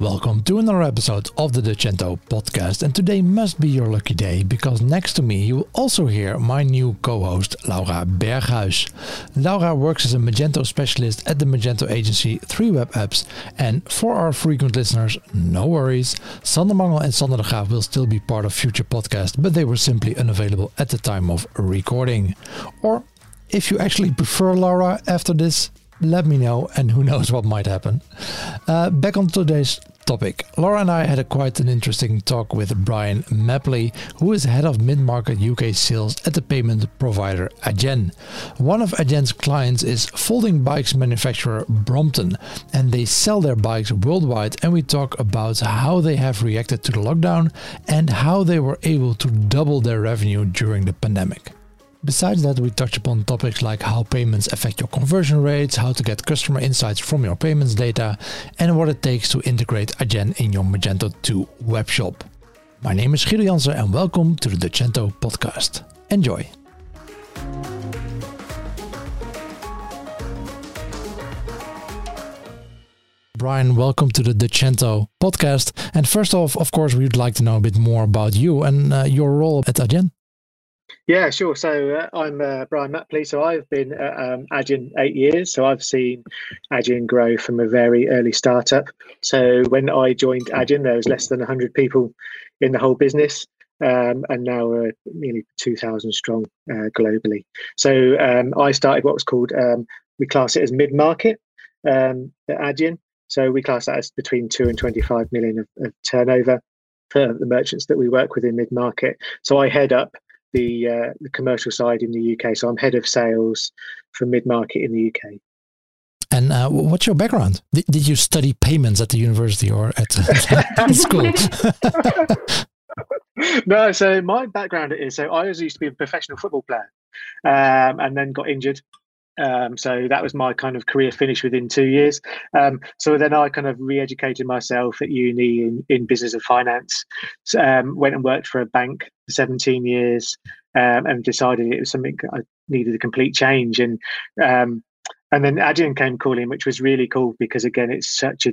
Welcome to another episode of the Dutchento podcast. And today must be your lucky day because next to me you will also hear my new co host, Laura Berghuis. Laura works as a Magento specialist at the Magento agency 3Web Apps. And for our frequent listeners, no worries. Sander Mangel and Sander de Graaf will still be part of future podcasts, but they were simply unavailable at the time of recording. Or if you actually prefer Laura after this, let me know, and who knows what might happen. Uh, back on today's topic. Laura and I had a quite an interesting talk with Brian Mapley, who is head of mid-market UK sales at the payment provider Adyen. One of Adyen's clients is folding bikes manufacturer Brompton, and they sell their bikes worldwide. And we talk about how they have reacted to the lockdown and how they were able to double their revenue during the pandemic. Besides that, we touch upon topics like how payments affect your conversion rates, how to get customer insights from your payments data, and what it takes to integrate Adyen in your Magento 2 webshop. My name is Guido Jansen and welcome to the Dutchento podcast. Enjoy! Brian, welcome to the Dutchento podcast. And first off, of course, we'd like to know a bit more about you and uh, your role at Adyen. Yeah, sure. So uh, I'm uh, Brian Mapley. So I've been at um, Adyen eight years. So I've seen Adyen grow from a very early startup. So when I joined Adyen, there was less than 100 people in the whole business. Um, and now we're nearly 2,000 strong uh, globally. So um, I started what was called, um, we class it as mid market um, at Adyen. So we class that as between 2 and 25 million of, of turnover for the merchants that we work with in mid market. So I head up the, uh, the commercial side in the UK. So I'm head of sales for mid market in the UK. And uh, what's your background? Did, did you study payments at the university or at, at school? no, so my background is so I was used to be a professional football player, um, and then got injured um, so that was my kind of career finish within two years. Um, so then I kind of re-educated myself at uni in, in business and finance. So, um, went and worked for a bank for 17 years, um, and decided it was something I needed a complete change. And um, and then Adyen came calling, which was really cool because again, it's such a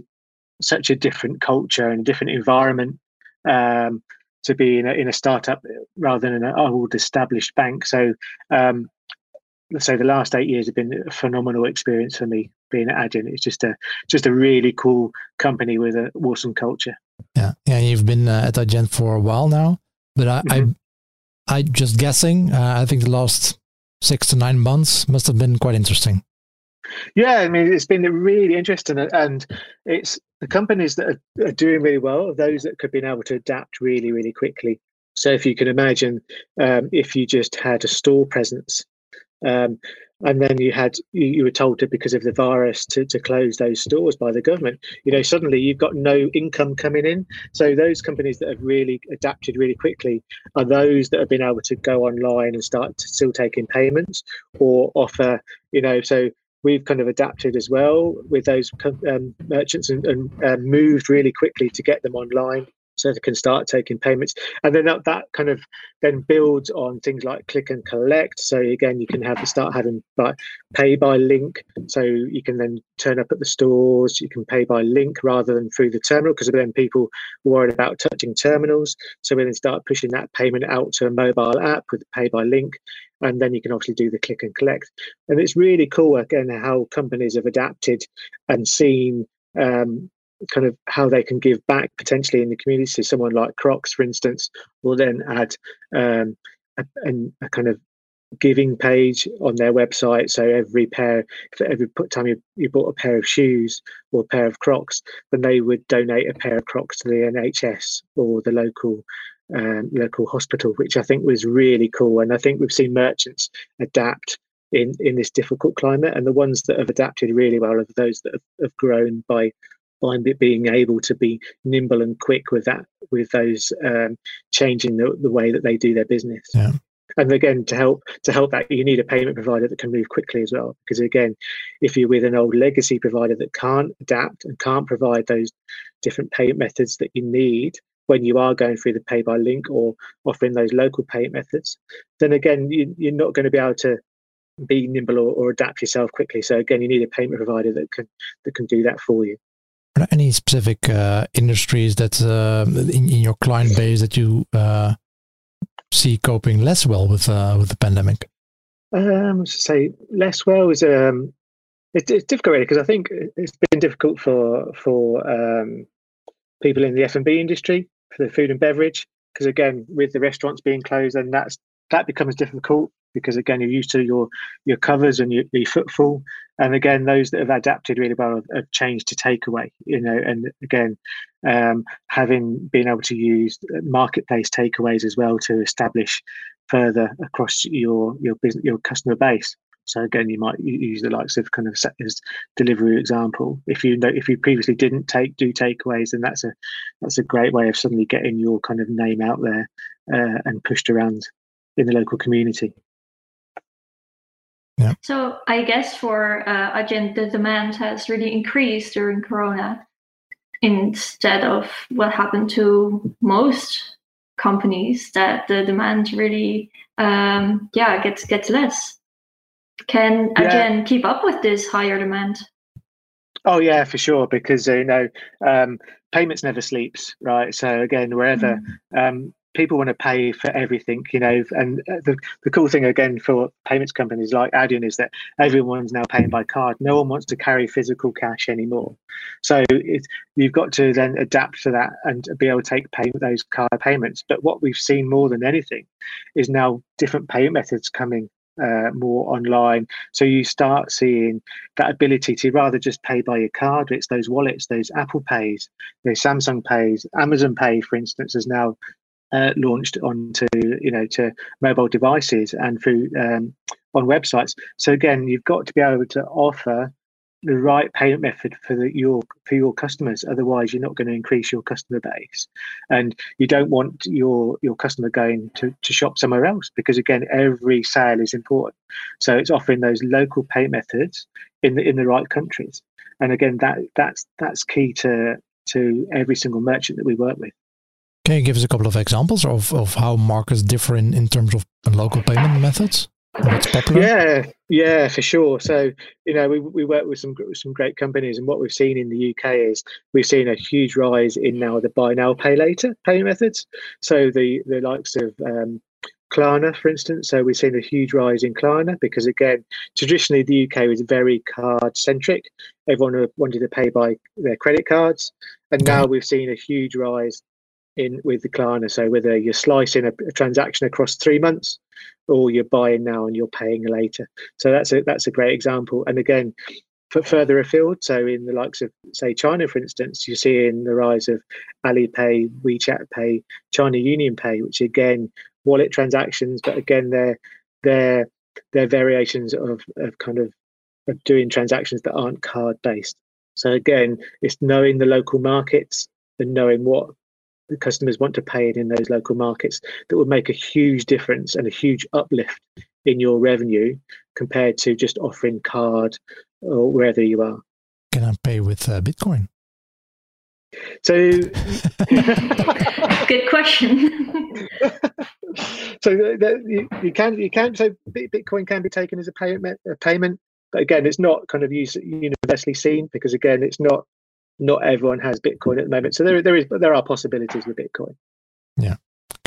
such a different culture and a different environment um, to be in a, in a startup rather than an old established bank. So um, say the last eight years have been a phenomenal experience for me being at Adyen. It's just a just a really cool company with an awesome culture. Yeah, yeah. You've been uh, at Adyen for a while now, but I, mm-hmm. I, I just guessing. Uh, I think the last six to nine months must have been quite interesting. Yeah, I mean, it's been really interesting, and it's the companies that are, are doing really well are those that could be able to adapt really, really quickly. So if you can imagine, um, if you just had a store presence um, and then you had you, you, were told to because of the virus to, to close those stores by the government. You know suddenly you've got no income coming in. So those companies that have really adapted really quickly are those that have been able to go online and start still taking payments or offer you know so we've kind of adapted as well with those um, merchants and, and uh, moved really quickly to get them online so they can start taking payments. And then that, that kind of then builds on things like click and collect. So again you can have start having like pay by link. So you can then turn up at the stores. You can pay by link rather than through the terminal because then people worried about touching terminals. So we then start pushing that payment out to a mobile app with pay by link. And then you can obviously do the click and collect. And it's really cool again how companies have adapted and seen um, kind of how they can give back potentially in the community. So someone like Crocs, for instance, will then add um, a, a, kind of giving page on their website. So every pair, for every time you, you bought a pair of shoes or a pair of Crocs, then they would donate a pair of Crocs to the NHS or the local um, local hospital, which I think was really cool. And I think we've seen merchants adapt in in this difficult climate, and the ones that have adapted really well are those that have, have grown by by being able to be nimble and quick with that, with those um, changing the, the way that they do their business. Yeah. And again, to help to help that, you need a payment provider that can move quickly as well. Because again, if you're with an old legacy provider that can't adapt and can't provide those different payment methods that you need when you are going through the pay by link or offering those local payment methods, then again, you, you're not going to be able to be nimble or, or adapt yourself quickly. So again, you need a payment provider that can that can do that for you. Are there any specific uh, industries that uh, in, in, your client base that you uh, see coping less well with uh, with the pandemic? Um, say less well is um, it, it's difficult really because I think it's been difficult for for um, people in the F and B industry for the food and beverage because again with the restaurants being closed and that's that becomes difficult because again you're used to your your covers and your, your footfall and again those that have adapted really well have, changed to takeaway you know and again um, having been able to use marketplace takeaways as well to establish further across your your business your customer base so again, you might use the likes of kind of as delivery example. If you know if you previously didn't take do takeaways, then that's a that's a great way of suddenly getting your kind of name out there uh, and pushed around in the local community. Yeah. So I guess for uh, the demand has really increased during Corona, instead of what happened to most companies that the demand really, um, yeah, gets gets less. Can Adyen keep up with this higher demand? Oh yeah, for sure. Because uh, you know, um, payments never sleeps, right? So again, wherever mm. um, people want to pay for everything, you know, and uh, the, the cool thing again for payments companies like Adyen is that everyone's now paying by card. No one wants to carry physical cash anymore. So it, you've got to then adapt to that and be able to take pay, those card payments. But what we've seen more than anything is now different payment methods coming uh, more online. So you start seeing that ability to rather just pay by your card. It's those wallets, those Apple Pays, those Samsung Pays, Amazon Pay, for instance, is now uh, launched onto you know to mobile devices and through um, on websites. So again, you've got to be able to offer the right payment method for the, your for your customers. Otherwise, you're not going to increase your customer base, and you don't want your your customer going to, to shop somewhere else because again, every sale is important. So it's offering those local payment methods in the in the right countries, and again, that that's that's key to to every single merchant that we work with. Can you give us a couple of examples of, of how markets differ in, in terms of local payment methods? What's popular? Yeah, yeah, for sure. So you know, we we work with some some great companies, and what we've seen in the UK is we've seen a huge rise in now the buy now pay later payment methods. So the the likes of um, Klarna, for instance. So we've seen a huge rise in Klarna because, again, traditionally the UK was very card centric. Everyone wanted to pay by their credit cards, and now we've seen a huge rise in with the Klarna. So whether you're slicing a, a, transaction across three months, or you're buying now and you're paying later. So that's a that's a great example. And again, for further afield, so in the likes of say China, for instance, you're seeing the rise of Alipay, WeChat Pay, China Union Pay, which again wallet transactions, but again they're they're they're variations of of kind of of doing transactions that aren't card based. So again, it's knowing the local markets and knowing what customers want to pay it in those local markets that would make a huge difference and a huge uplift in your revenue compared to just offering card or wherever you are. Can I pay with uh, Bitcoin? So, good question. so the, you, you, can you can so Bitcoin can be taken as a payment a payment, but again, it's not kind of universally seen because again, it's not not everyone has Bitcoin at the moment. So there, there is, there are possibilities with Bitcoin. Yeah.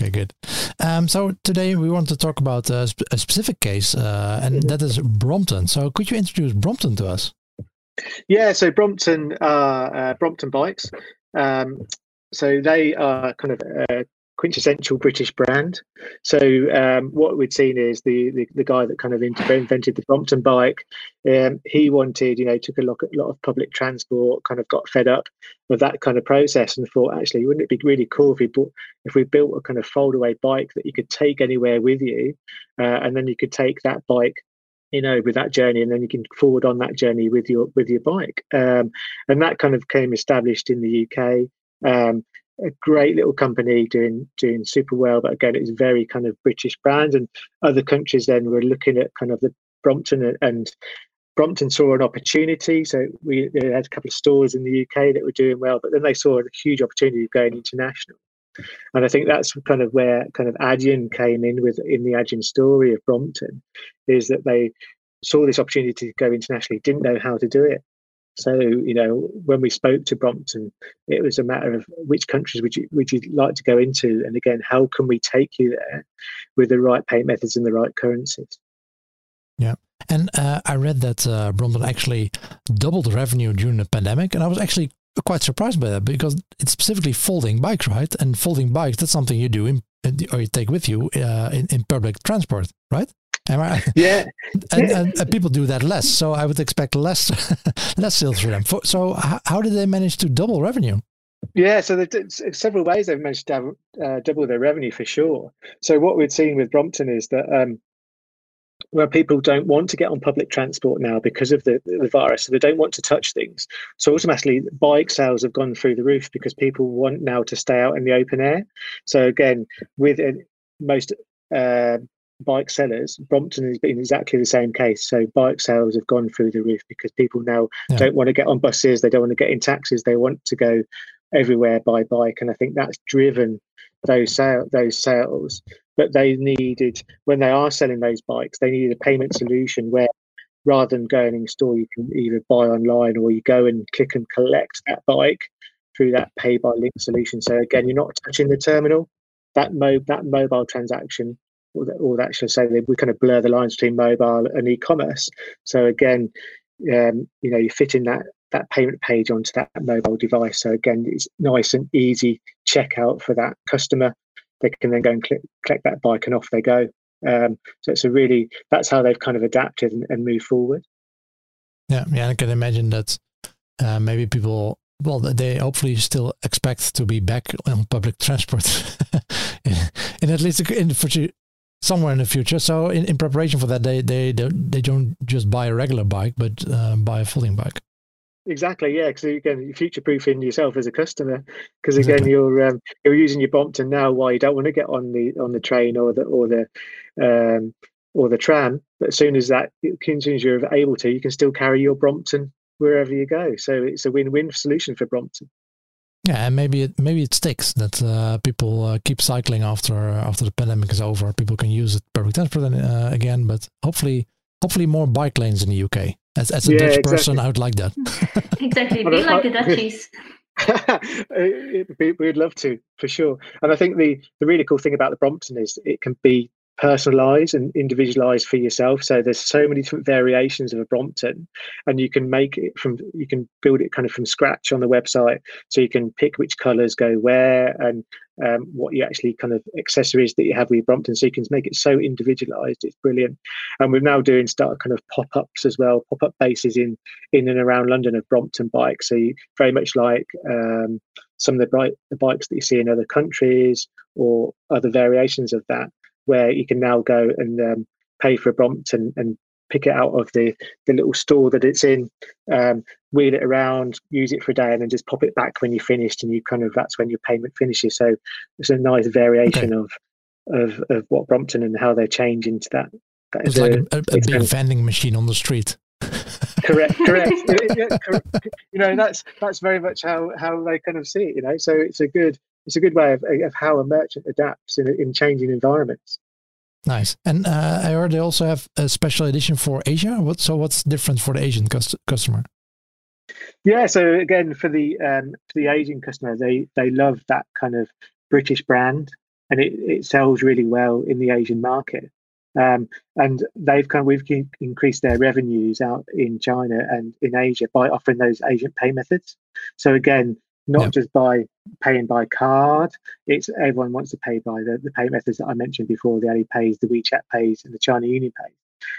Okay, good. Um, so today we want to talk about a, sp- a specific case, uh, and mm-hmm. that is Brompton. So could you introduce Brompton to us? Yeah, so Brompton, uh, uh, Brompton bikes. Um, so they are kind of a quintessential British brand. So um, what we'd seen is the, the, the guy that kind of invented the Brompton bike. Um, he wanted, you know, took a lot, a lot of public transport, kind of got fed up with that kind of process, and thought, actually, wouldn't it be really cool if we bought, if we built a kind of foldaway bike that you could take anywhere with you, uh, and then you could take that bike you know with that journey and then you can forward on that journey with your with your bike um, and that kind of came established in the uk um, a great little company doing doing super well. But again, it's very kind of British brand, and other countries then were looking at kind of the Brompton and Brompton saw an opportunity. So we had a couple of stores in the UK that were doing well, but then they saw a huge opportunity of going international. And I think that's kind of where kind of Adyen came in with in the Adyen story of Brompton, is that they saw this opportunity to go internationally, didn't know how to do it. So, you know, when we spoke to Brompton, it was a matter of which countries would you would you like to go into, and again, how can we take you there with the right payment methods and the right currencies? Yeah, and uh, I read that uh, Brompton actually doubled revenue during the pandemic, and I was actually quite surprised by that because it's specifically folding bikes, right? And folding bikes that's something you do in or you take with you uh, in, in public transport, right? Am I? Yeah. and, and, and, people do that less, so I would expect less less sales for them. So how, how did they manage to double revenue? Yeah, so there's several ways they've managed to uh, double their revenue for sure. So what we've seen with Brompton is that um, where people don't want to get on public transport now because of the, the virus, so they don't want to touch things. So automatically, bike sales have gone through the roof because people want now to stay out in the open air. So again, with uh, most uh, bike sellers, Brompton has been exactly the same case. So bike sales have gone through the roof because people now yeah. don't want to get on buses, they don't want to get in taxis, they want to go everywhere by bike, and I think that's driven those sale, those sales. But they needed when they are selling those bikes, they needed a payment solution where rather than going in store, you can either buy online or you go and click and collect that bike through that pay by link solution. So again, you're not touching the terminal. That mo that mobile transaction or that, or that should say we kind of blur the lines between mobile and e-commerce. So again, um, you know, you fit in that that payment page onto that mobile device. So again, it's nice and easy checkout for that customer. They can then go and click, collect that bike and off they go. Um, so it's a really that's how they've kind of adapted and, and moved forward. Yeah, yeah, I can imagine that uh, maybe people well they hopefully still expect to be back on public transport in, in, at least in for somewhere in the future. So in, in preparation for that, they they don't they don't just buy a regular bike, but uh, buy a folding bike. Exactly, yeah. Because again, you're future proofing yourself as a customer. Because again, exactly. you're um, you're using your Brompton now. Why you don't want to get on the on the train or the or the um, or the tram, but as soon as that, as soon as you're able to, you can still carry your Brompton wherever you go. So it's a win-win solution for Brompton. Yeah, and maybe it maybe it sticks that uh, people uh, keep cycling after after the pandemic is over. People can use it public transport uh, again, but hopefully hopefully more bike lanes in the UK. As as a yeah, Dutch exactly. person, I would like that. exactly, be like the Dutchies. We'd love to, for sure. And I think the the really cool thing about the Brompton is it can be personalized and individualize for yourself. So there's so many different variations of a brompton and you can make it from you can build it kind of from scratch on the website. So you can pick which colors go where and um, what you actually kind of accessories that you have with your brompton. So you can make it so individualized it's brilliant. And we're now doing start kind of pop-ups as well pop-up bases in in and around london of brompton bikes. So you, very much like um, some of the, bike, the bikes that you see in other countries or other variations of that where you can now go and um, pay for a Brompton and pick it out of the the little store that it's in, um, wheel it around, use it for a day, and then just pop it back when you're finished. And you kind of that's when your payment finishes. So it's a nice variation okay. of of of what Brompton and how they change into that. that it's like a, a, a big vending machine on the street. correct, correct. correct. You know, that's that's very much how how they kind of see it. You know, so it's a good it's a good way of, of how a merchant adapts in, in changing environments. Nice. And uh, I heard they also have a special edition for Asia. What so what's different for the Asian cust- customer? Yeah. So again, for the um, for the Asian customer, they they love that kind of British brand, and it, it sells really well in the Asian market. Um, and they've kind of we've increased their revenues out in China and in Asia by offering those Asian pay methods. So again, not yep. just by paying by card. It's everyone wants to pay by the, the pay methods that I mentioned before: the Alipay, the WeChat Pays, and the China Union Pay.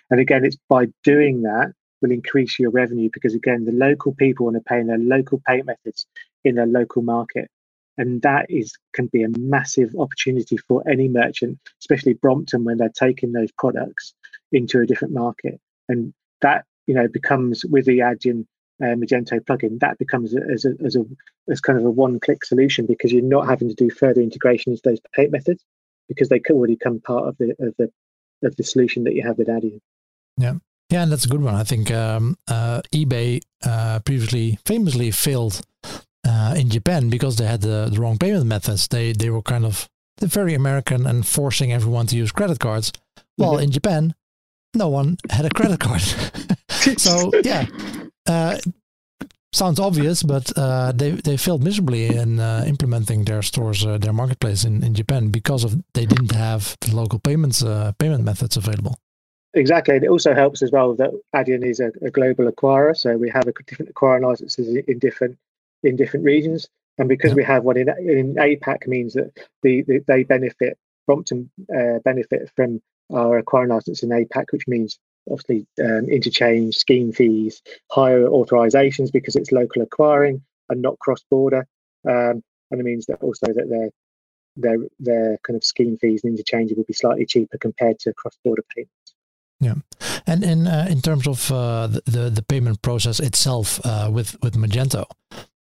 And again, it's by doing that will increase your revenue because again, the local people want to pay in their local pay methods in their local market. And that is can be a massive opportunity for any merchant, especially Brompton, when they're taking those products into a different market. And that you know becomes with the Adyen uh, Magento plugin, that becomes as a as a as kind of a one-click solution because you're not having to do further integration into those payment methods because they could already come part of the of the of the solution that you have with Adyen. Yeah. Yeah, and that's a good one. I think um, uh, eBay uh, previously famously failed uh, in Japan because they had the, the, wrong payment methods. They they were kind of very American and forcing everyone to use credit cards. Well, mm-hmm. in Japan, no one had a credit card. so yeah, uh, sounds obvious, but uh, they they failed miserably in uh, implementing their stores, uh, their marketplace in, in Japan because of they didn't have the local payments uh, payment methods available. Exactly, and it also helps as well that Adyen is a, a global acquirer, so we have a different acquiring licenses in different in different regions, and because yeah. we have one in in APAC means that the, the they benefit Brompton uh, benefit from our acquiring license in APAC, which means obviously um, interchange, scheme fees, higher authorizations because it's local acquiring and not cross-border, um, and it means that also that their their their kind of scheme fees and interchange will be slightly cheaper compared to cross-border payments. Yeah, and in uh, in terms of uh, the the payment process itself uh, with with Magento,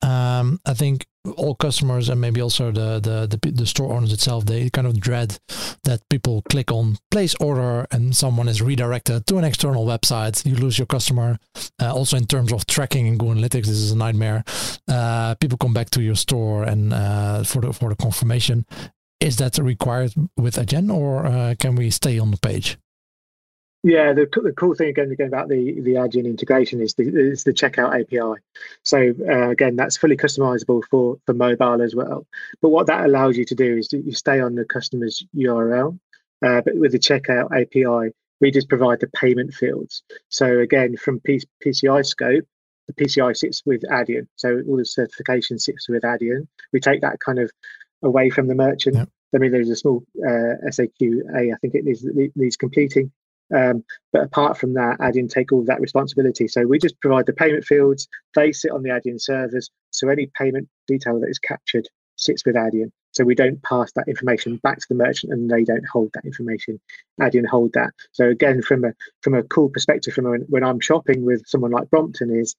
um, I think all customers and maybe also the, the, the the store owners itself they kind of dread that people click on place order and someone is redirected to an external website. You lose your customer. Uh, also in terms of tracking in google analytics this is a nightmare. Uh, people come back to your store and uh, for the for the confirmation. Is that required with Adyen or uh, can we stay on the page yeah, the, the cool thing again, again about the the Adyen integration is the is the checkout API. So uh, again, that's fully customizable for for mobile as well. But what that allows you to do is you stay on the customer's URL, uh, but with the checkout API, we just provide the payment fields. So again, from P- PCI scope, the PCI sits with Adyen. So all the certification sits with Adyen. We take that kind of away from the merchant. Yep. I mean, there's a small uh, SAQA, I think it is, needs completing um, but apart from that, Adyen take all that responsibility. So we just provide the payment fields. They sit on the Adyen servers. So any payment detail that is captured sits with Adyen. So we don't pass that information back to the merchant, and they don't hold that information. Adyen hold that. So again, from a from a cool perspective, from when, when I'm shopping with someone like Brompton, is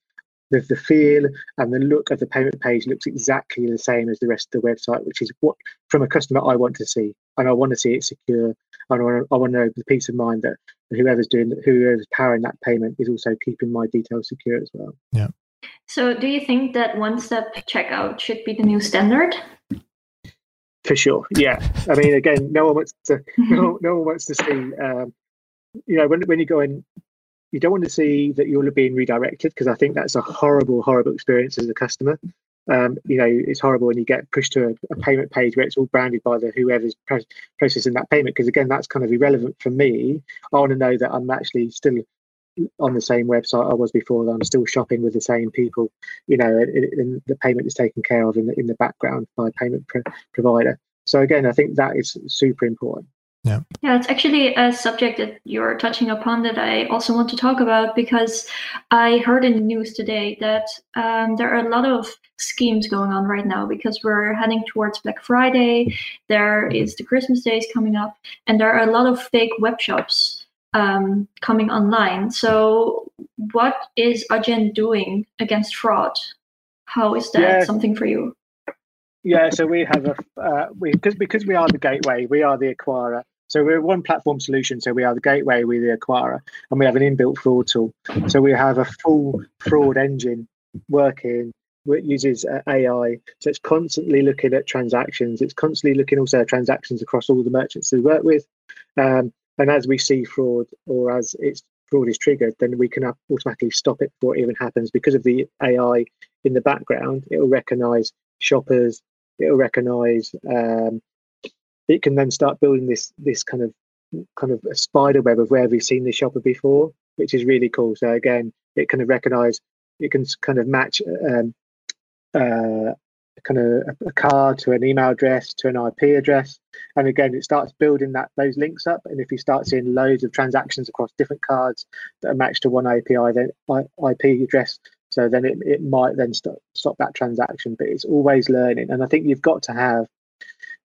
the, the feel and the look of the payment page looks exactly the same as the rest of the website, which is what from a customer I want to see, and I want to see it secure. I want to, I want to know the peace of mind that whoever's doing whoever's powering that payment is also keeping my details secure as well. Yeah. So, do you think that one-step checkout should be the new standard? For sure, yeah. I mean, again, no one wants to no, no one wants to see. Um, you know, when when you go in, you don't want to see that you're being redirected because I think that's a horrible, horrible experience as a customer. Um, you know, it's horrible when you get pushed to a, a, payment page where it's all branded by the whoever's processing that payment. Because again, that's kind of irrelevant for me. I want to know that I'm actually still on the same website I was before. That I'm still shopping with the same people. You know, and, the payment is taken care of in the in the background by a payment provider. So again, I think that is super important. Yeah. Yeah, it's actually a subject that you're touching upon that I also want to talk about because I heard in the news today that um, there are a lot of schemes going on right now because we're heading towards Black Friday. There is the Christmas days coming up, and there are a lot of fake web shops um, coming online. So, what is Adyen doing against fraud? How is that yeah. something for you? Yeah, so we have a uh, we because because we are the gateway, we are the acquirer. So we're one platform solution. So we are the gateway, we're the acquirer, and we have an inbuilt fraud tool. So we have a full fraud engine working. It uses uh, AI, so it's constantly looking at transactions. It's constantly looking also at transactions across all the merchants we work with. Um, and as we see fraud, or as it's fraud is triggered, then we can automatically stop it before it even happens because of the AI in the background. It will recognize shoppers. It will recognize um, it can then start building this this kind of kind of a spider web of where we've seen the shopper before, which is really cool. So again, it kind of recognize, it can kind of match um, uh, kind of a card to an email address to an IP address, and again, it starts building that those links up. And if you start seeing loads of transactions across different cards that are matched to one API, then IP address. So then it, it might then stop stop that transaction, but it's always learning. And I think you've got to have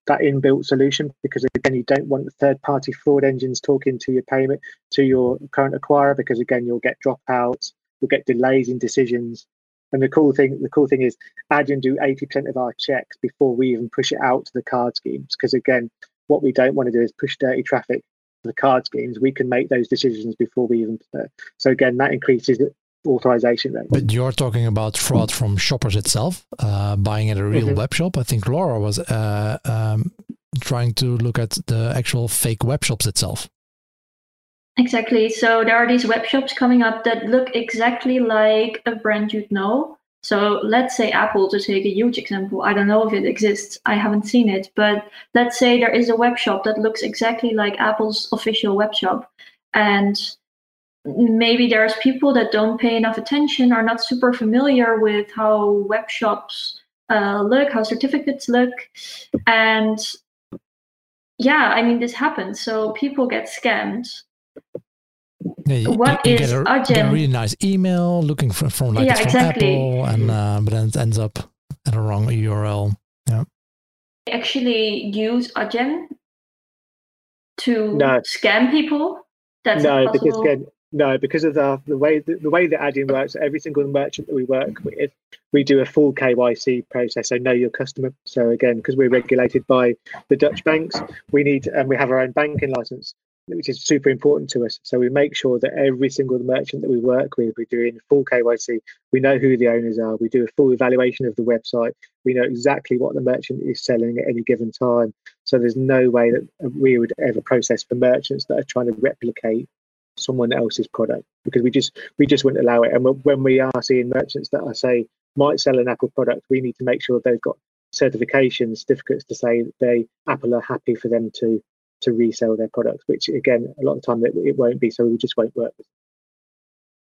that inbuilt solution? Because again you don't want third party fraud engines talking to your payment to your current acquirer because again you'll get dropouts you'll get delays in decisions. And the cool thing the cool thing is Adyen do 80% of our checks before we even push it out to the card schemes. Because again what we don't want to do is push dirty traffic to the card schemes. We can make those decisions before we even uh, so again that increases authorization rate. But you're talking about fraud from shoppers itself, uh, buying at a real mm-hmm. web shop. I think Laura was uh, um, trying to look at the actual fake web shops itself. Exactly. So there are these web shops coming up that look exactly like a brand you'd know. So let's say Apple, to take a huge example. I don't know if it exists. I haven't seen it. But let's say there is a web shop that looks exactly like Apple's official web shop. And maybe there's people that don't pay enough attention, are not super familiar with how web shops uh, look, how certificates look. And yeah, I mean, this happens. So people get scammed. Yeah, you, what you, you is get, a, Adyen? get a really nice email looking for, from like Yeah, from exactly. Apple, and uh, but then it ends up at a wrong URL. Yeah. They actually use Adyen to No. scam people. That's no, not because possible. again, no, because of the the way the, the way that Adyen works. Every single merchant that we work mm-hmm. with, we do a full KYC process. So know your customer. So again, because we're regulated by the Dutch banks, we need and we have our own banking license, which is super important to us. So we make sure that every single merchant that we work with, we're doing full KYC. We know who the owners are. We do a full evaluation of the website. We know exactly what the merchant is selling at any given time. So there's no way that we would ever process for merchants that are trying to replicate someone else's product because we just we just wouldn't allow it. And when- we are seeing merchants that I say might sell an Apple product, we need to make sure they've got certification certificates to say that they Apple are happy for them to to resell their products. Which again, a lot of time it, it won't be. So we just won't work. with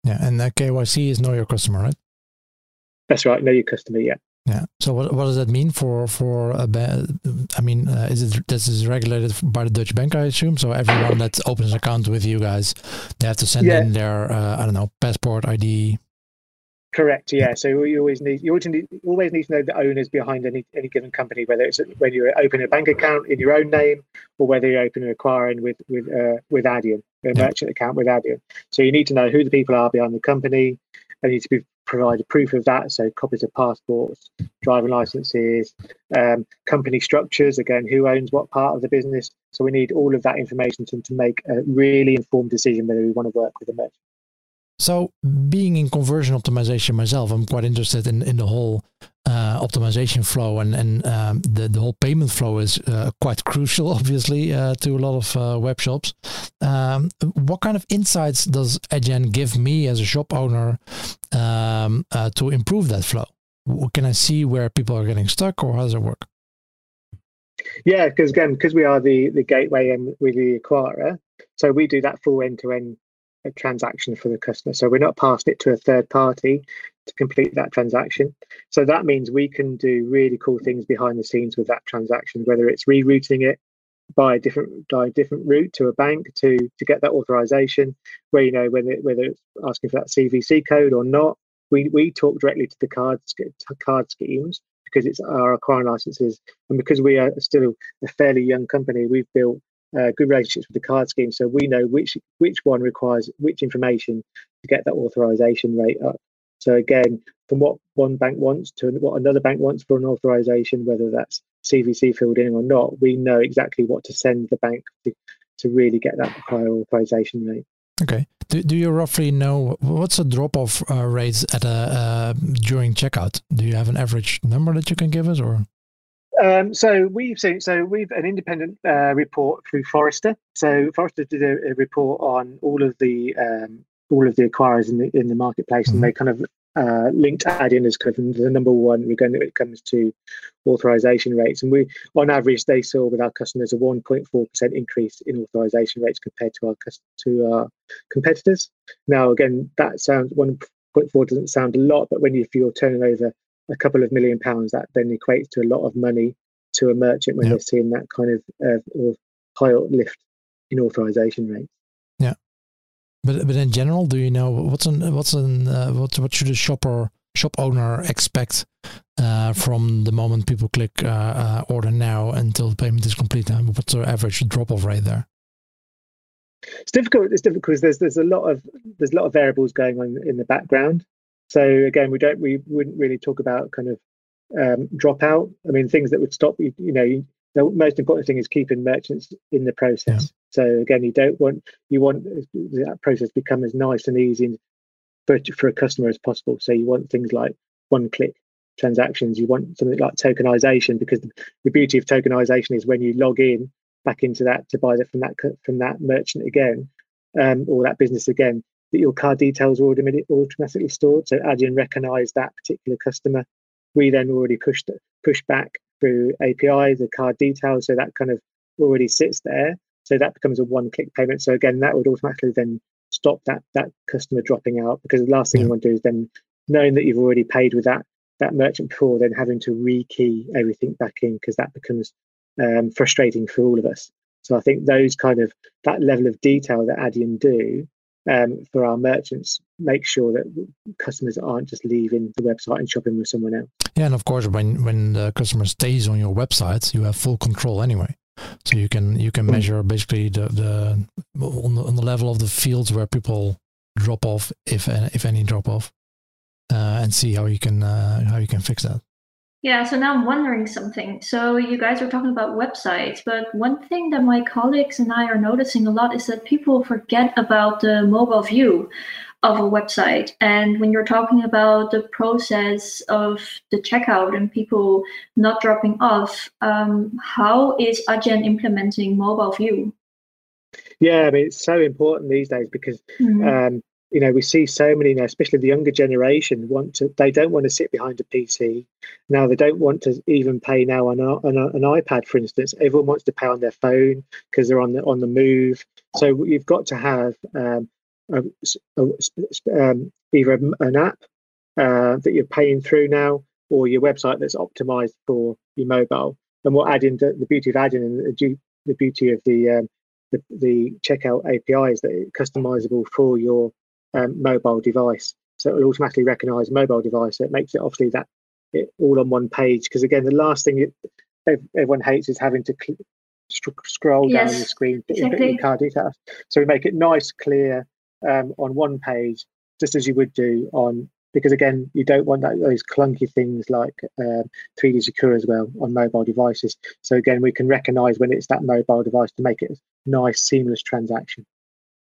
Yeah, and that KYC is know your customer, right? That's right. Know your customer. Yeah. Yeah. So what what does that mean for for a ba- I mean, uh, is it this is regulated by the Dutch bank, I assume? So everyone that opens an account with you guys, they have to send Yeah. in their uh, I don't know passport ID. Correct. Yeah. So you always need you always need, always need to know the owners behind any any given company, whether it's when you're opening a bank account in your own name or whether you're opening acquiring with with uh, with Adyen, a Yeah. merchant account with Adyen. So you need to know who the people are behind the company. and need to be provide a proof of that. So copies of passports, driving licenses, um, company structures. Again, who owns what part of the business. So we need all of that information to, to make a really informed decision whether we want to work with a merchant. So, being in conversion optimization myself, I'm quite interested in, in the whole uh, optimization flow, and and um, the the whole payment flow is uh, quite crucial, obviously, uh, to a lot of uh, web shops. Um, what kind of insights does Adyen give me as a shop owner um, uh, to improve that flow? Can I see where people are getting stuck, or how does it work? Yeah, because again, because we are the the gateway and we're the acquirer, so we do that full end to end transaction for the customer. So we're not passing it to a third party to complete that transaction. So that means we can do really cool things behind the scenes with that transaction, whether it's rerouting it by a different by a different route to a bank to to get that authorization, where you know whether whether it's asking for that CVC code or not. We we talk directly to the card card schemes because it's our acquiring licenses and because we are still a fairly young company, we've built uh, good relationships with the card scheme, so we know which which one requires which information to get that authorization rate up. So again, from what one bank wants to what another bank wants for an authorization, whether that's CVC filled in or not, we know exactly what to send the bank to, to really get that higher authorization rate. Okay. Do, do you roughly know what's the drop off uh, rates at a uh, during checkout? Do you have an average number that you can give us, or? Um, so we've seen, so we've an independent uh, report through Forrester. So Forrester did a, a report on all of the um, all of the acquirers in the in the marketplace, Mhm. and they kind of uh, linked Adyen as kind of the number one when it comes to authorization rates. And we, on average, they saw with our customers a 1.4 percent increase in authorization rates compared to our to our competitors. Now, again, that sounds 1.4 doesn't sound a lot, but when you, if you're turning over a couple of million pounds, that then equates to a lot of money to a merchant when Yeah. they're seeing that kind of uh, or high lift in authorization rates. Yeah, but but in general, do you know what's an what's an uh, what what should a shopper shop owner expect uh, from the moment people click uh, uh, order now until the payment is complete? What's the average drop off rate there? It's difficult. It's difficult because there's there's a lot of there's a lot of variables going on in the background. So again, we don't we wouldn't really talk about kind of um, dropout. I mean, things that would stop you. You know, the most important thing is keeping merchants in the process. So again, you don't want you want that process to become as nice and easy for for a customer as possible. So you want things like one click transactions. You want something like tokenization because the, the beauty of tokenization is when you log in back into that to buy that from that from that merchant again, um, or that business again, that your card details are automatically stored. So Adyen recognize that particular customer. We then already pushed push back through API the card details, so that kind of already sits there. So that becomes a one-click payment. So again, that would automatically then stop that that customer dropping out because the last thing yeah. you want to do is then knowing that you've already paid with that that merchant before, then having to rekey everything back in because that becomes um, frustrating for all of us. So I think those kind of that level of detail that Adyen do um, for our merchants make sure that customers aren't just leaving the website and shopping with someone else. Yeah, and of course, when when the customer stays on your website, you have full control anyway. So you can you can mm. measure basically the the on the, on the level of the fields where people drop off, if if any drop off, uh, and see how you can uh, how you can fix that. Yeah, so now I'm wondering something. So you guys are talking about websites, but one thing that my colleagues and I are noticing a lot is that people forget about the mobile view of a website. And when you're talking about the process of the checkout and people not dropping off, um, how is Adyen implementing mobile view? Yeah, I mean, it's so important these days because mm-hmm. um, you know we see so many now especially the younger generation want to they don't want to sit behind a pc now they don't want to even pay now on, on an ipad for instance. Everyone wants to pay on their phone because they're on the on the move. So you've got to have um, a, a, um, either an app uh, that you're paying through now or your website that's optimized for your mobile. And what Adyen the beauty of Adyen and the, the beauty of the um, the, the checkout API is that it's customizable for your um, mobile device. So it will automatically recognize mobile device. So it makes it obviously that it all on one page. Because again, the last thing it, everyone hates is having to cl- scroll yes, down the screen to exactly. input card details. So we make it nice, clear um, on one page, just as you would do on. Because again, you don't want that, those clunky things like um, 3D Secure as well on mobile devices. So again, we can recognize when it's that mobile device to make it a nice, seamless transaction.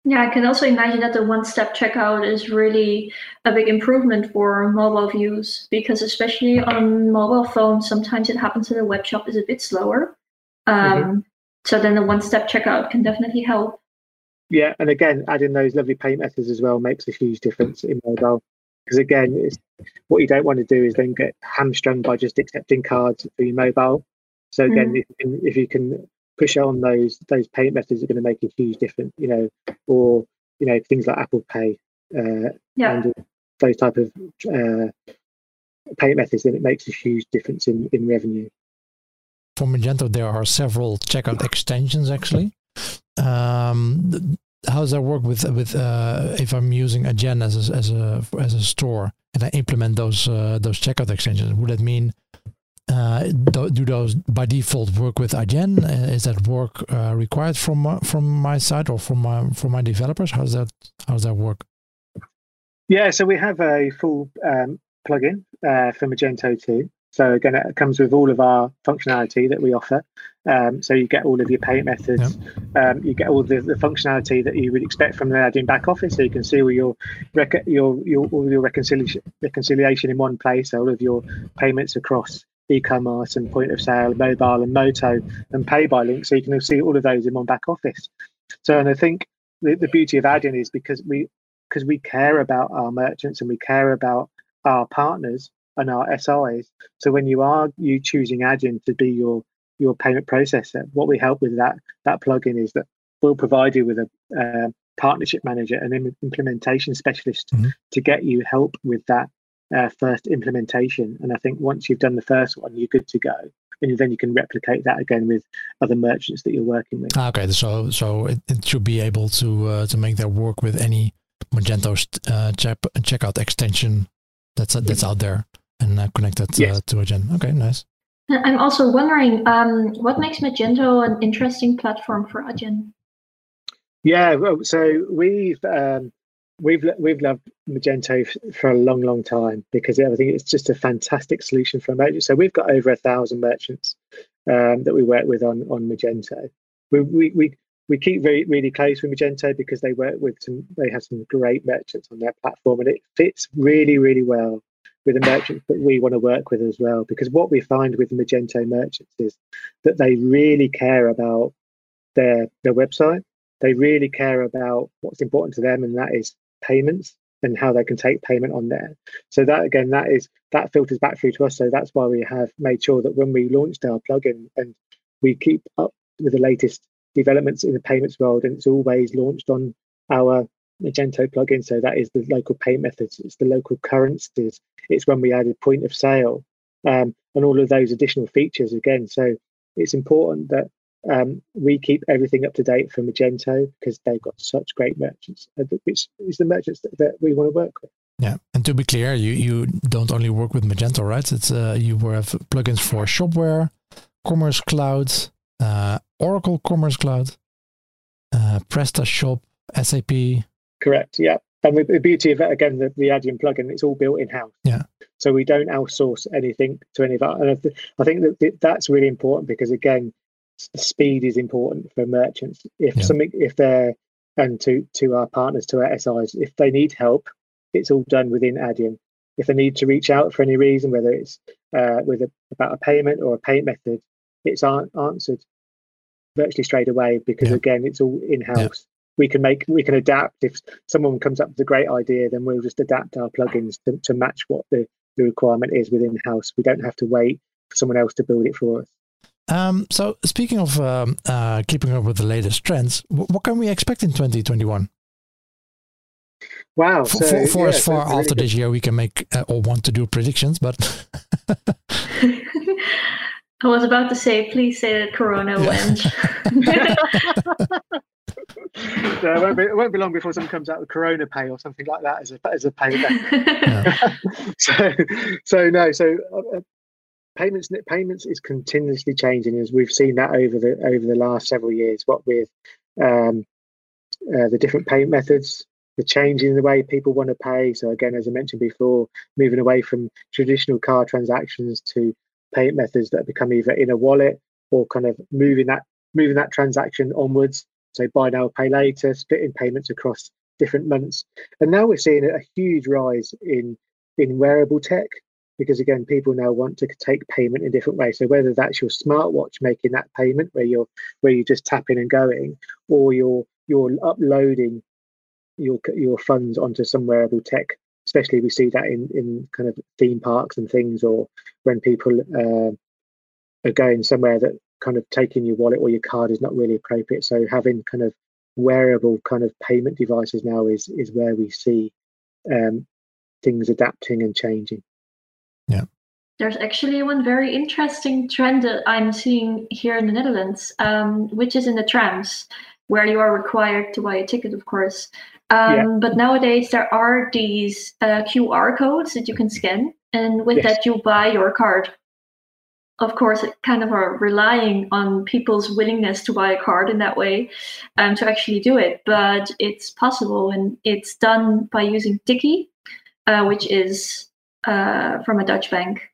Yeah, I can also imagine that the one-step checkout is really a big improvement for mobile views because especially on mobile phones, sometimes it happens that the web shop is a bit slower. Um, mm-hmm. So then the one-step checkout can definitely help. Yeah, and again, adding those lovely payment methods as well makes a huge difference in mobile. Because again, what you don't want to do is then get hamstrung by just accepting cards for your mobile. So again, mm. if, if you can push on those those payment methods are going to make a huge difference. You know, or you know things like Apple Pay uh, yeah. and those type of uh, payment methods, then it makes a huge difference in in revenue. For Magento, there are several checkout extensions actually. Um, how does that work with with uh, if I'm using Adyen as a, as a as a store and I implement those uh, those checkout extensions? Would that mean uh, do those by default work with Adyen? Uh, is that work uh, required from uh, from my side or from my from my developers? How does that how does that work? Yeah, so we have a full um, plugin uh, for Magento 2. So again, it comes with all of our functionality that we offer. Um, so you get all of your payment methods. Um, you get all the, the, functionality that you would expect from the Adyen back office. So you can see all your rec- your your all your reconciliation reconciliation in one place. All of your payments across e-commerce and point of sale, mobile and moto and pay by link. So you can see all of those in one back office. So and I think the, the beauty of Adyen is because we because we care about our merchants and we care about our partners and our SIs. So when you are you choosing Adyen to be your your payment processor, what we help with that that plugin is that we'll provide you with a uh, partnership manager and implementation specialist mm-hmm. to get you help with that uh, first implementation. And I think once you've done the first one, you're good to go. And then you can replicate that again with other merchants that you're working with. Ah, okay, so so it, it should be able to uh, to make that work with any Magento uh, check, checkout extension that's that's out there and uh, connected uh, yes. to Adyen. Okay, nice. I'm also wondering um, what makes Magento an interesting platform for Adyen. Yeah, well, so we've um, we've we've loved Magento for a long, long time because I think it's just a fantastic solution for merchants. So we've got over a thousand merchants um, that we work with on on Magento. We we we, we keep very really close with Magento because they work with some they have some great merchants on their platform and it fits really really well with the merchants that we want to work with as well. Because what we find with Magento merchants is that they really care about their their website they really care about what's important to them, and that is payments and how they can take payment on there. So that again, that is that filters back through to us. So that's why we have made sure that when we launched our plugin and we keep up with the latest developments in the payments world, and it's always launched on our Magento plugin. So that is the local payment methods, it's the local currencies, it's when we added point of sale, um, and all of those additional features again. So it's important that um, we keep everything up to date for Magento because they've got such great merchants, uh, which is the merchants that, that, we want to work with. Yeah, and to be clear, you you don't only work with Magento, right? It's uh, you have plugins for Shopware, Commerce Cloud, uh, Oracle Commerce Cloud, uh, PrestaShop, SAP. Correct. Yeah, and the, the beauty of it again, the, the Adyen plugin, it's all built in house. Yeah. So we don't outsource anything to any of that, and I think that that's really important because again, speed is important for merchants. If yeah. something, if they're and to to our partners, to our SIs, if they need help, it's all done within Adyen. If they need to reach out for any reason, whether it's uh, with a, about a payment or a payment method, it's answered virtually straight away because yeah. again, it's all in house. Yeah. We can make we can adapt. If someone comes up with a great idea, then we'll just adapt our plugins to, to match what the, the requirement is within house. We don't have to wait for someone else to build it for us. Um, so speaking of um, uh, keeping up with the latest trends, what can we expect in 2021? Wow! For, so, for, for yeah, as far after really this year, we can make uh, or want to do predictions, but I was about to say, please say that Corona went. so it, won't be, it won't be long before someone comes out with Corona Pay or something like that as a as a payment. so, so no, so payments payments is continuously changing as we've seen that over the over the last several years what with um, uh, the different payment methods the change in the way people want to pay. So again as i mentioned before moving away from traditional card transactions to payment methods that become either in a wallet or kind of moving that moving that transaction onwards. So buy now pay later splitting payments across different months. And now we're seeing a huge rise in in wearable tech because again people now want to take payment in different ways. So whether that's your smartwatch making that payment where you're where you're just tapping and going or you're you're uploading your your funds onto some wearable tech especially we see that in in kind of theme parks and things or when people uh, are going somewhere that kind of taking your wallet or your card is not really appropriate. So having kind of wearable kind of payment devices now is is where we see um, things adapting and changing yeah. There's actually one very interesting trend that I'm seeing here in the Netherlands, um, which is in the trams, where you are required to buy a ticket, of course. Um, yeah. But nowadays, there are these uh, QR codes that you can scan, and with yes. that, you buy your card. Of course, it kind of are relying on people's willingness to buy a card in that way um, to actually do it. But it's possible, and it's done by using Tikkie, uh, which is uh, from a Dutch bank.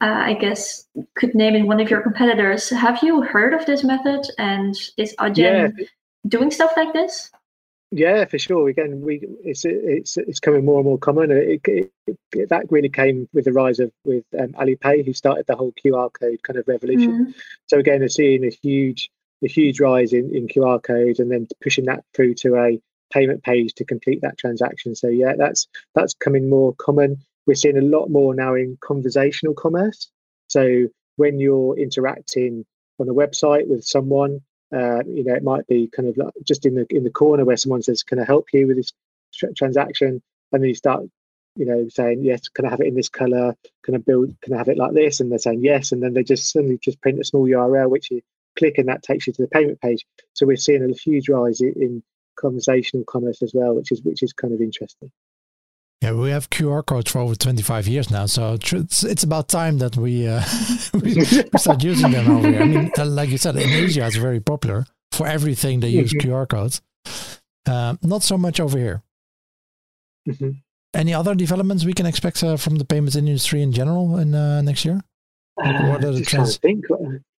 Uh, I guess could name in one of your competitors. Have you heard of this method? And is Adyen yeah. doing stuff like this? Yeah, for sure. Again, we it's it's it's coming more and more common. It, it, it, that really came with the rise of with um, Alipay, who started the whole QR code kind of revolution. Mm. So again, we're seeing a huge a huge rise in, in QR codes, and then pushing that through to a payment page to complete that transaction. So yeah, that's that's coming more common we're seeing a lot more now in conversational commerce. So when you're interacting on a website with someone, uh, you know, it might be kind of like just in the in the corner where someone says, "Can I help you with this tr- transaction?" And then you start, you know, saying, "Yes, can I have it in this color? Can I build? Can I have it like this?" And they're saying yes, and then they just suddenly just print a small URL which you click, and that takes you to the payment page. So we're seeing a huge rise in, in conversational commerce as well, which is which is kind of interesting. Yeah, we have QR codes for over 25 years now, so it's, it's about time that we, uh, we start using them over here. I mean, uh, like you said, in Asia, it's very popular. For everything, they use mm-hmm. QR codes. Uh, not so much over here. Mm-hmm. Any other developments we can expect uh, from the payments industry in general in uh, next year? what are the trends think,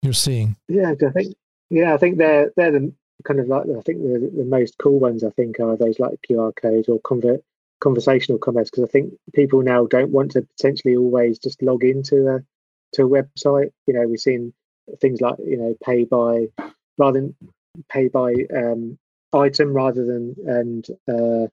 you're seeing? Yeah, I think yeah, I think they're they're the kind of like I think the, the most cool ones. I think are those like QR codes or convert conversational commerce because I think people now don't want to potentially always just log into a to a website. You know, we've seen things like you know pay by rather than pay by um, item rather than and uh,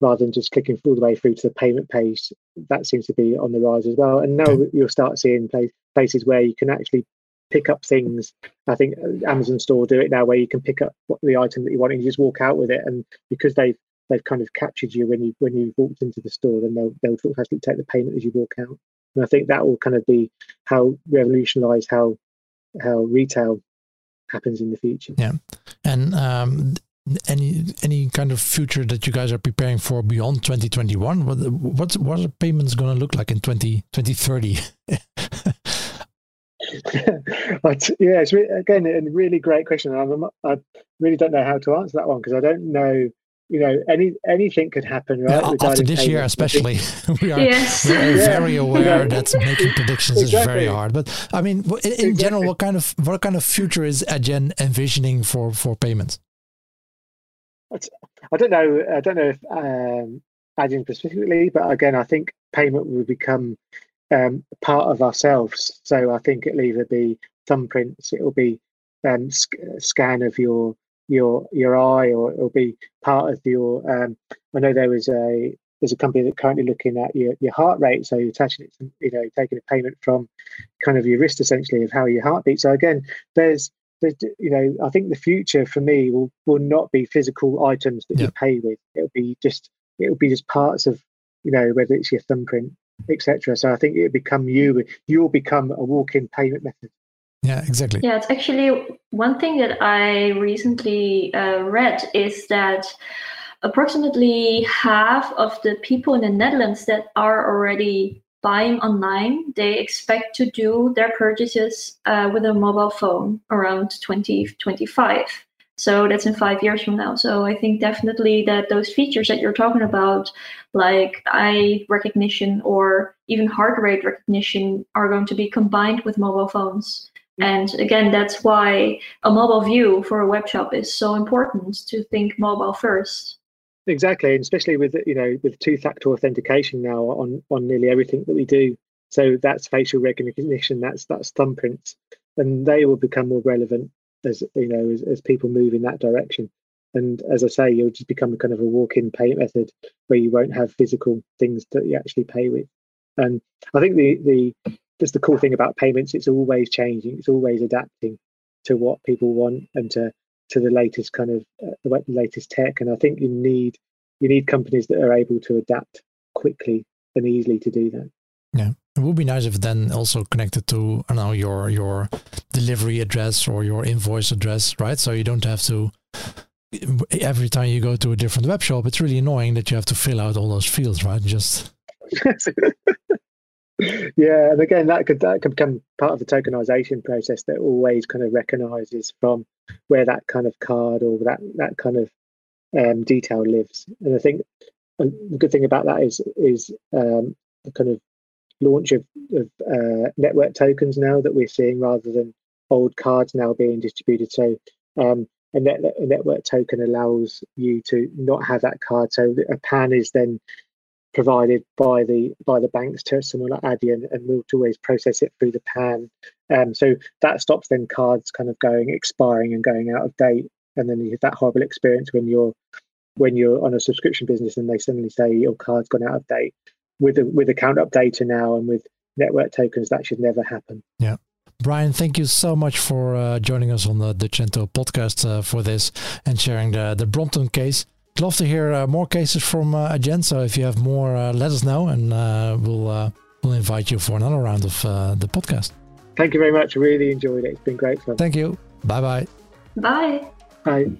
rather than just clicking all the way through to the payment page. That seems to be on the rise as well. And now you'll start seeing places where you can actually pick up things. I think uh, Amazon Store do it now, where you can pick up the item that you want and you just walk out with it. And because they've they've kind of captured you when you when you walked into the store, then they'll they'll actually take the payment as you walk out. And I think that will kind of be how revolutionise how how retail happens in the future. Yeah, and um, any any kind of future that you guys are preparing for beyond 2021? What what what are payments going to look like in 20, 2030? yeah, it's again a really great question. I'm, I really don't know how to answer that one because I don't know you know, any anything could happen, right? Yeah, after this year, especially, we are, yes. we are yeah. very aware yeah. that making predictions exactly. is very hard. But I mean, in, in exactly. general, what kind of what kind of future is Adyen envisioning for for payments? I don't know. I don't know if um, Adyen specifically, but again, I think payment will become um, part of ourselves. So I think it'll either be thumbprints, it'll be um, sc- scan of your your your eye, or it'll be part of your. Um, I know there was a there's a company that currently looking at your, your heart rate, so you're attaching it to you know taking a payment from kind of your wrist essentially of how your heart beats. So again, there's there's you know I think the future for me will will not be physical items that you pay with. It'll be just it'll be just parts of you know whether it's your thumbprint etc. So I think it'll become you. You'll become a walk-in payment method. Yeah, exactly. Yeah, it's actually one thing that I recently uh, read is that approximately half of the people in the Netherlands that are already buying online, they expect to do their purchases uh, with a mobile phone around 2025. So that's in five years from now. So I think definitely that those features that you're talking about, like eye recognition or even heart rate recognition, are going to be combined with mobile phones. And again, that's why a mobile view for a web shop is so important to think mobile first. Exactly, and especially with you know with two-factor authentication now on on nearly everything that we do. So that's facial recognition, that's that's thumbprints, and they will become more relevant as you know as, as people move in that direction. And as I say, you'll just become a kind of a walk-in payment method where you won't have physical things that you actually pay with. And I think the the just the cool thing about payments, it's always changing, it's always adapting to what people want and to to the latest kind of uh, the latest tech. And I think you need you need companies that are able to adapt quickly and easily to do that. Yeah. It would be nice if then also connected to I know your your delivery address or your invoice address, right? So you don't have to every time you go to a different web shop, it's really annoying that you have to fill out all those fields, right? Just yeah, and again, that could that could become part of the tokenization process that always kind of recognizes from where that kind of card or that that kind of um, detail lives. And I think the good thing about that is is um, the kind of launch of, of uh, network tokens now that we're seeing rather than old cards now being distributed. So um, a, net, a network token allows you to not have that card. So a PAN is then provided by the by the banks to someone like Adyen, and we'll always process it through the PAN. Um, so that stops then cards kind of going expiring and going out of date, and then you have that horrible experience when you're when you're on a subscription business and they suddenly say your card's gone out of date. With a, with account updater now and with network tokens, that should never happen. Yeah. Brian, thank you so much for uh, joining us on the Dutchento podcast uh, for this and sharing the the Brompton case love to hear uh, more cases from uh, Adyen. So if you have more, uh, let us know, and uh, we'll uh, we'll invite you for another round of uh, the podcast. Thank you very much. Really enjoyed it. It's been great fun. Thank you. Bye-bye. Bye. Bye.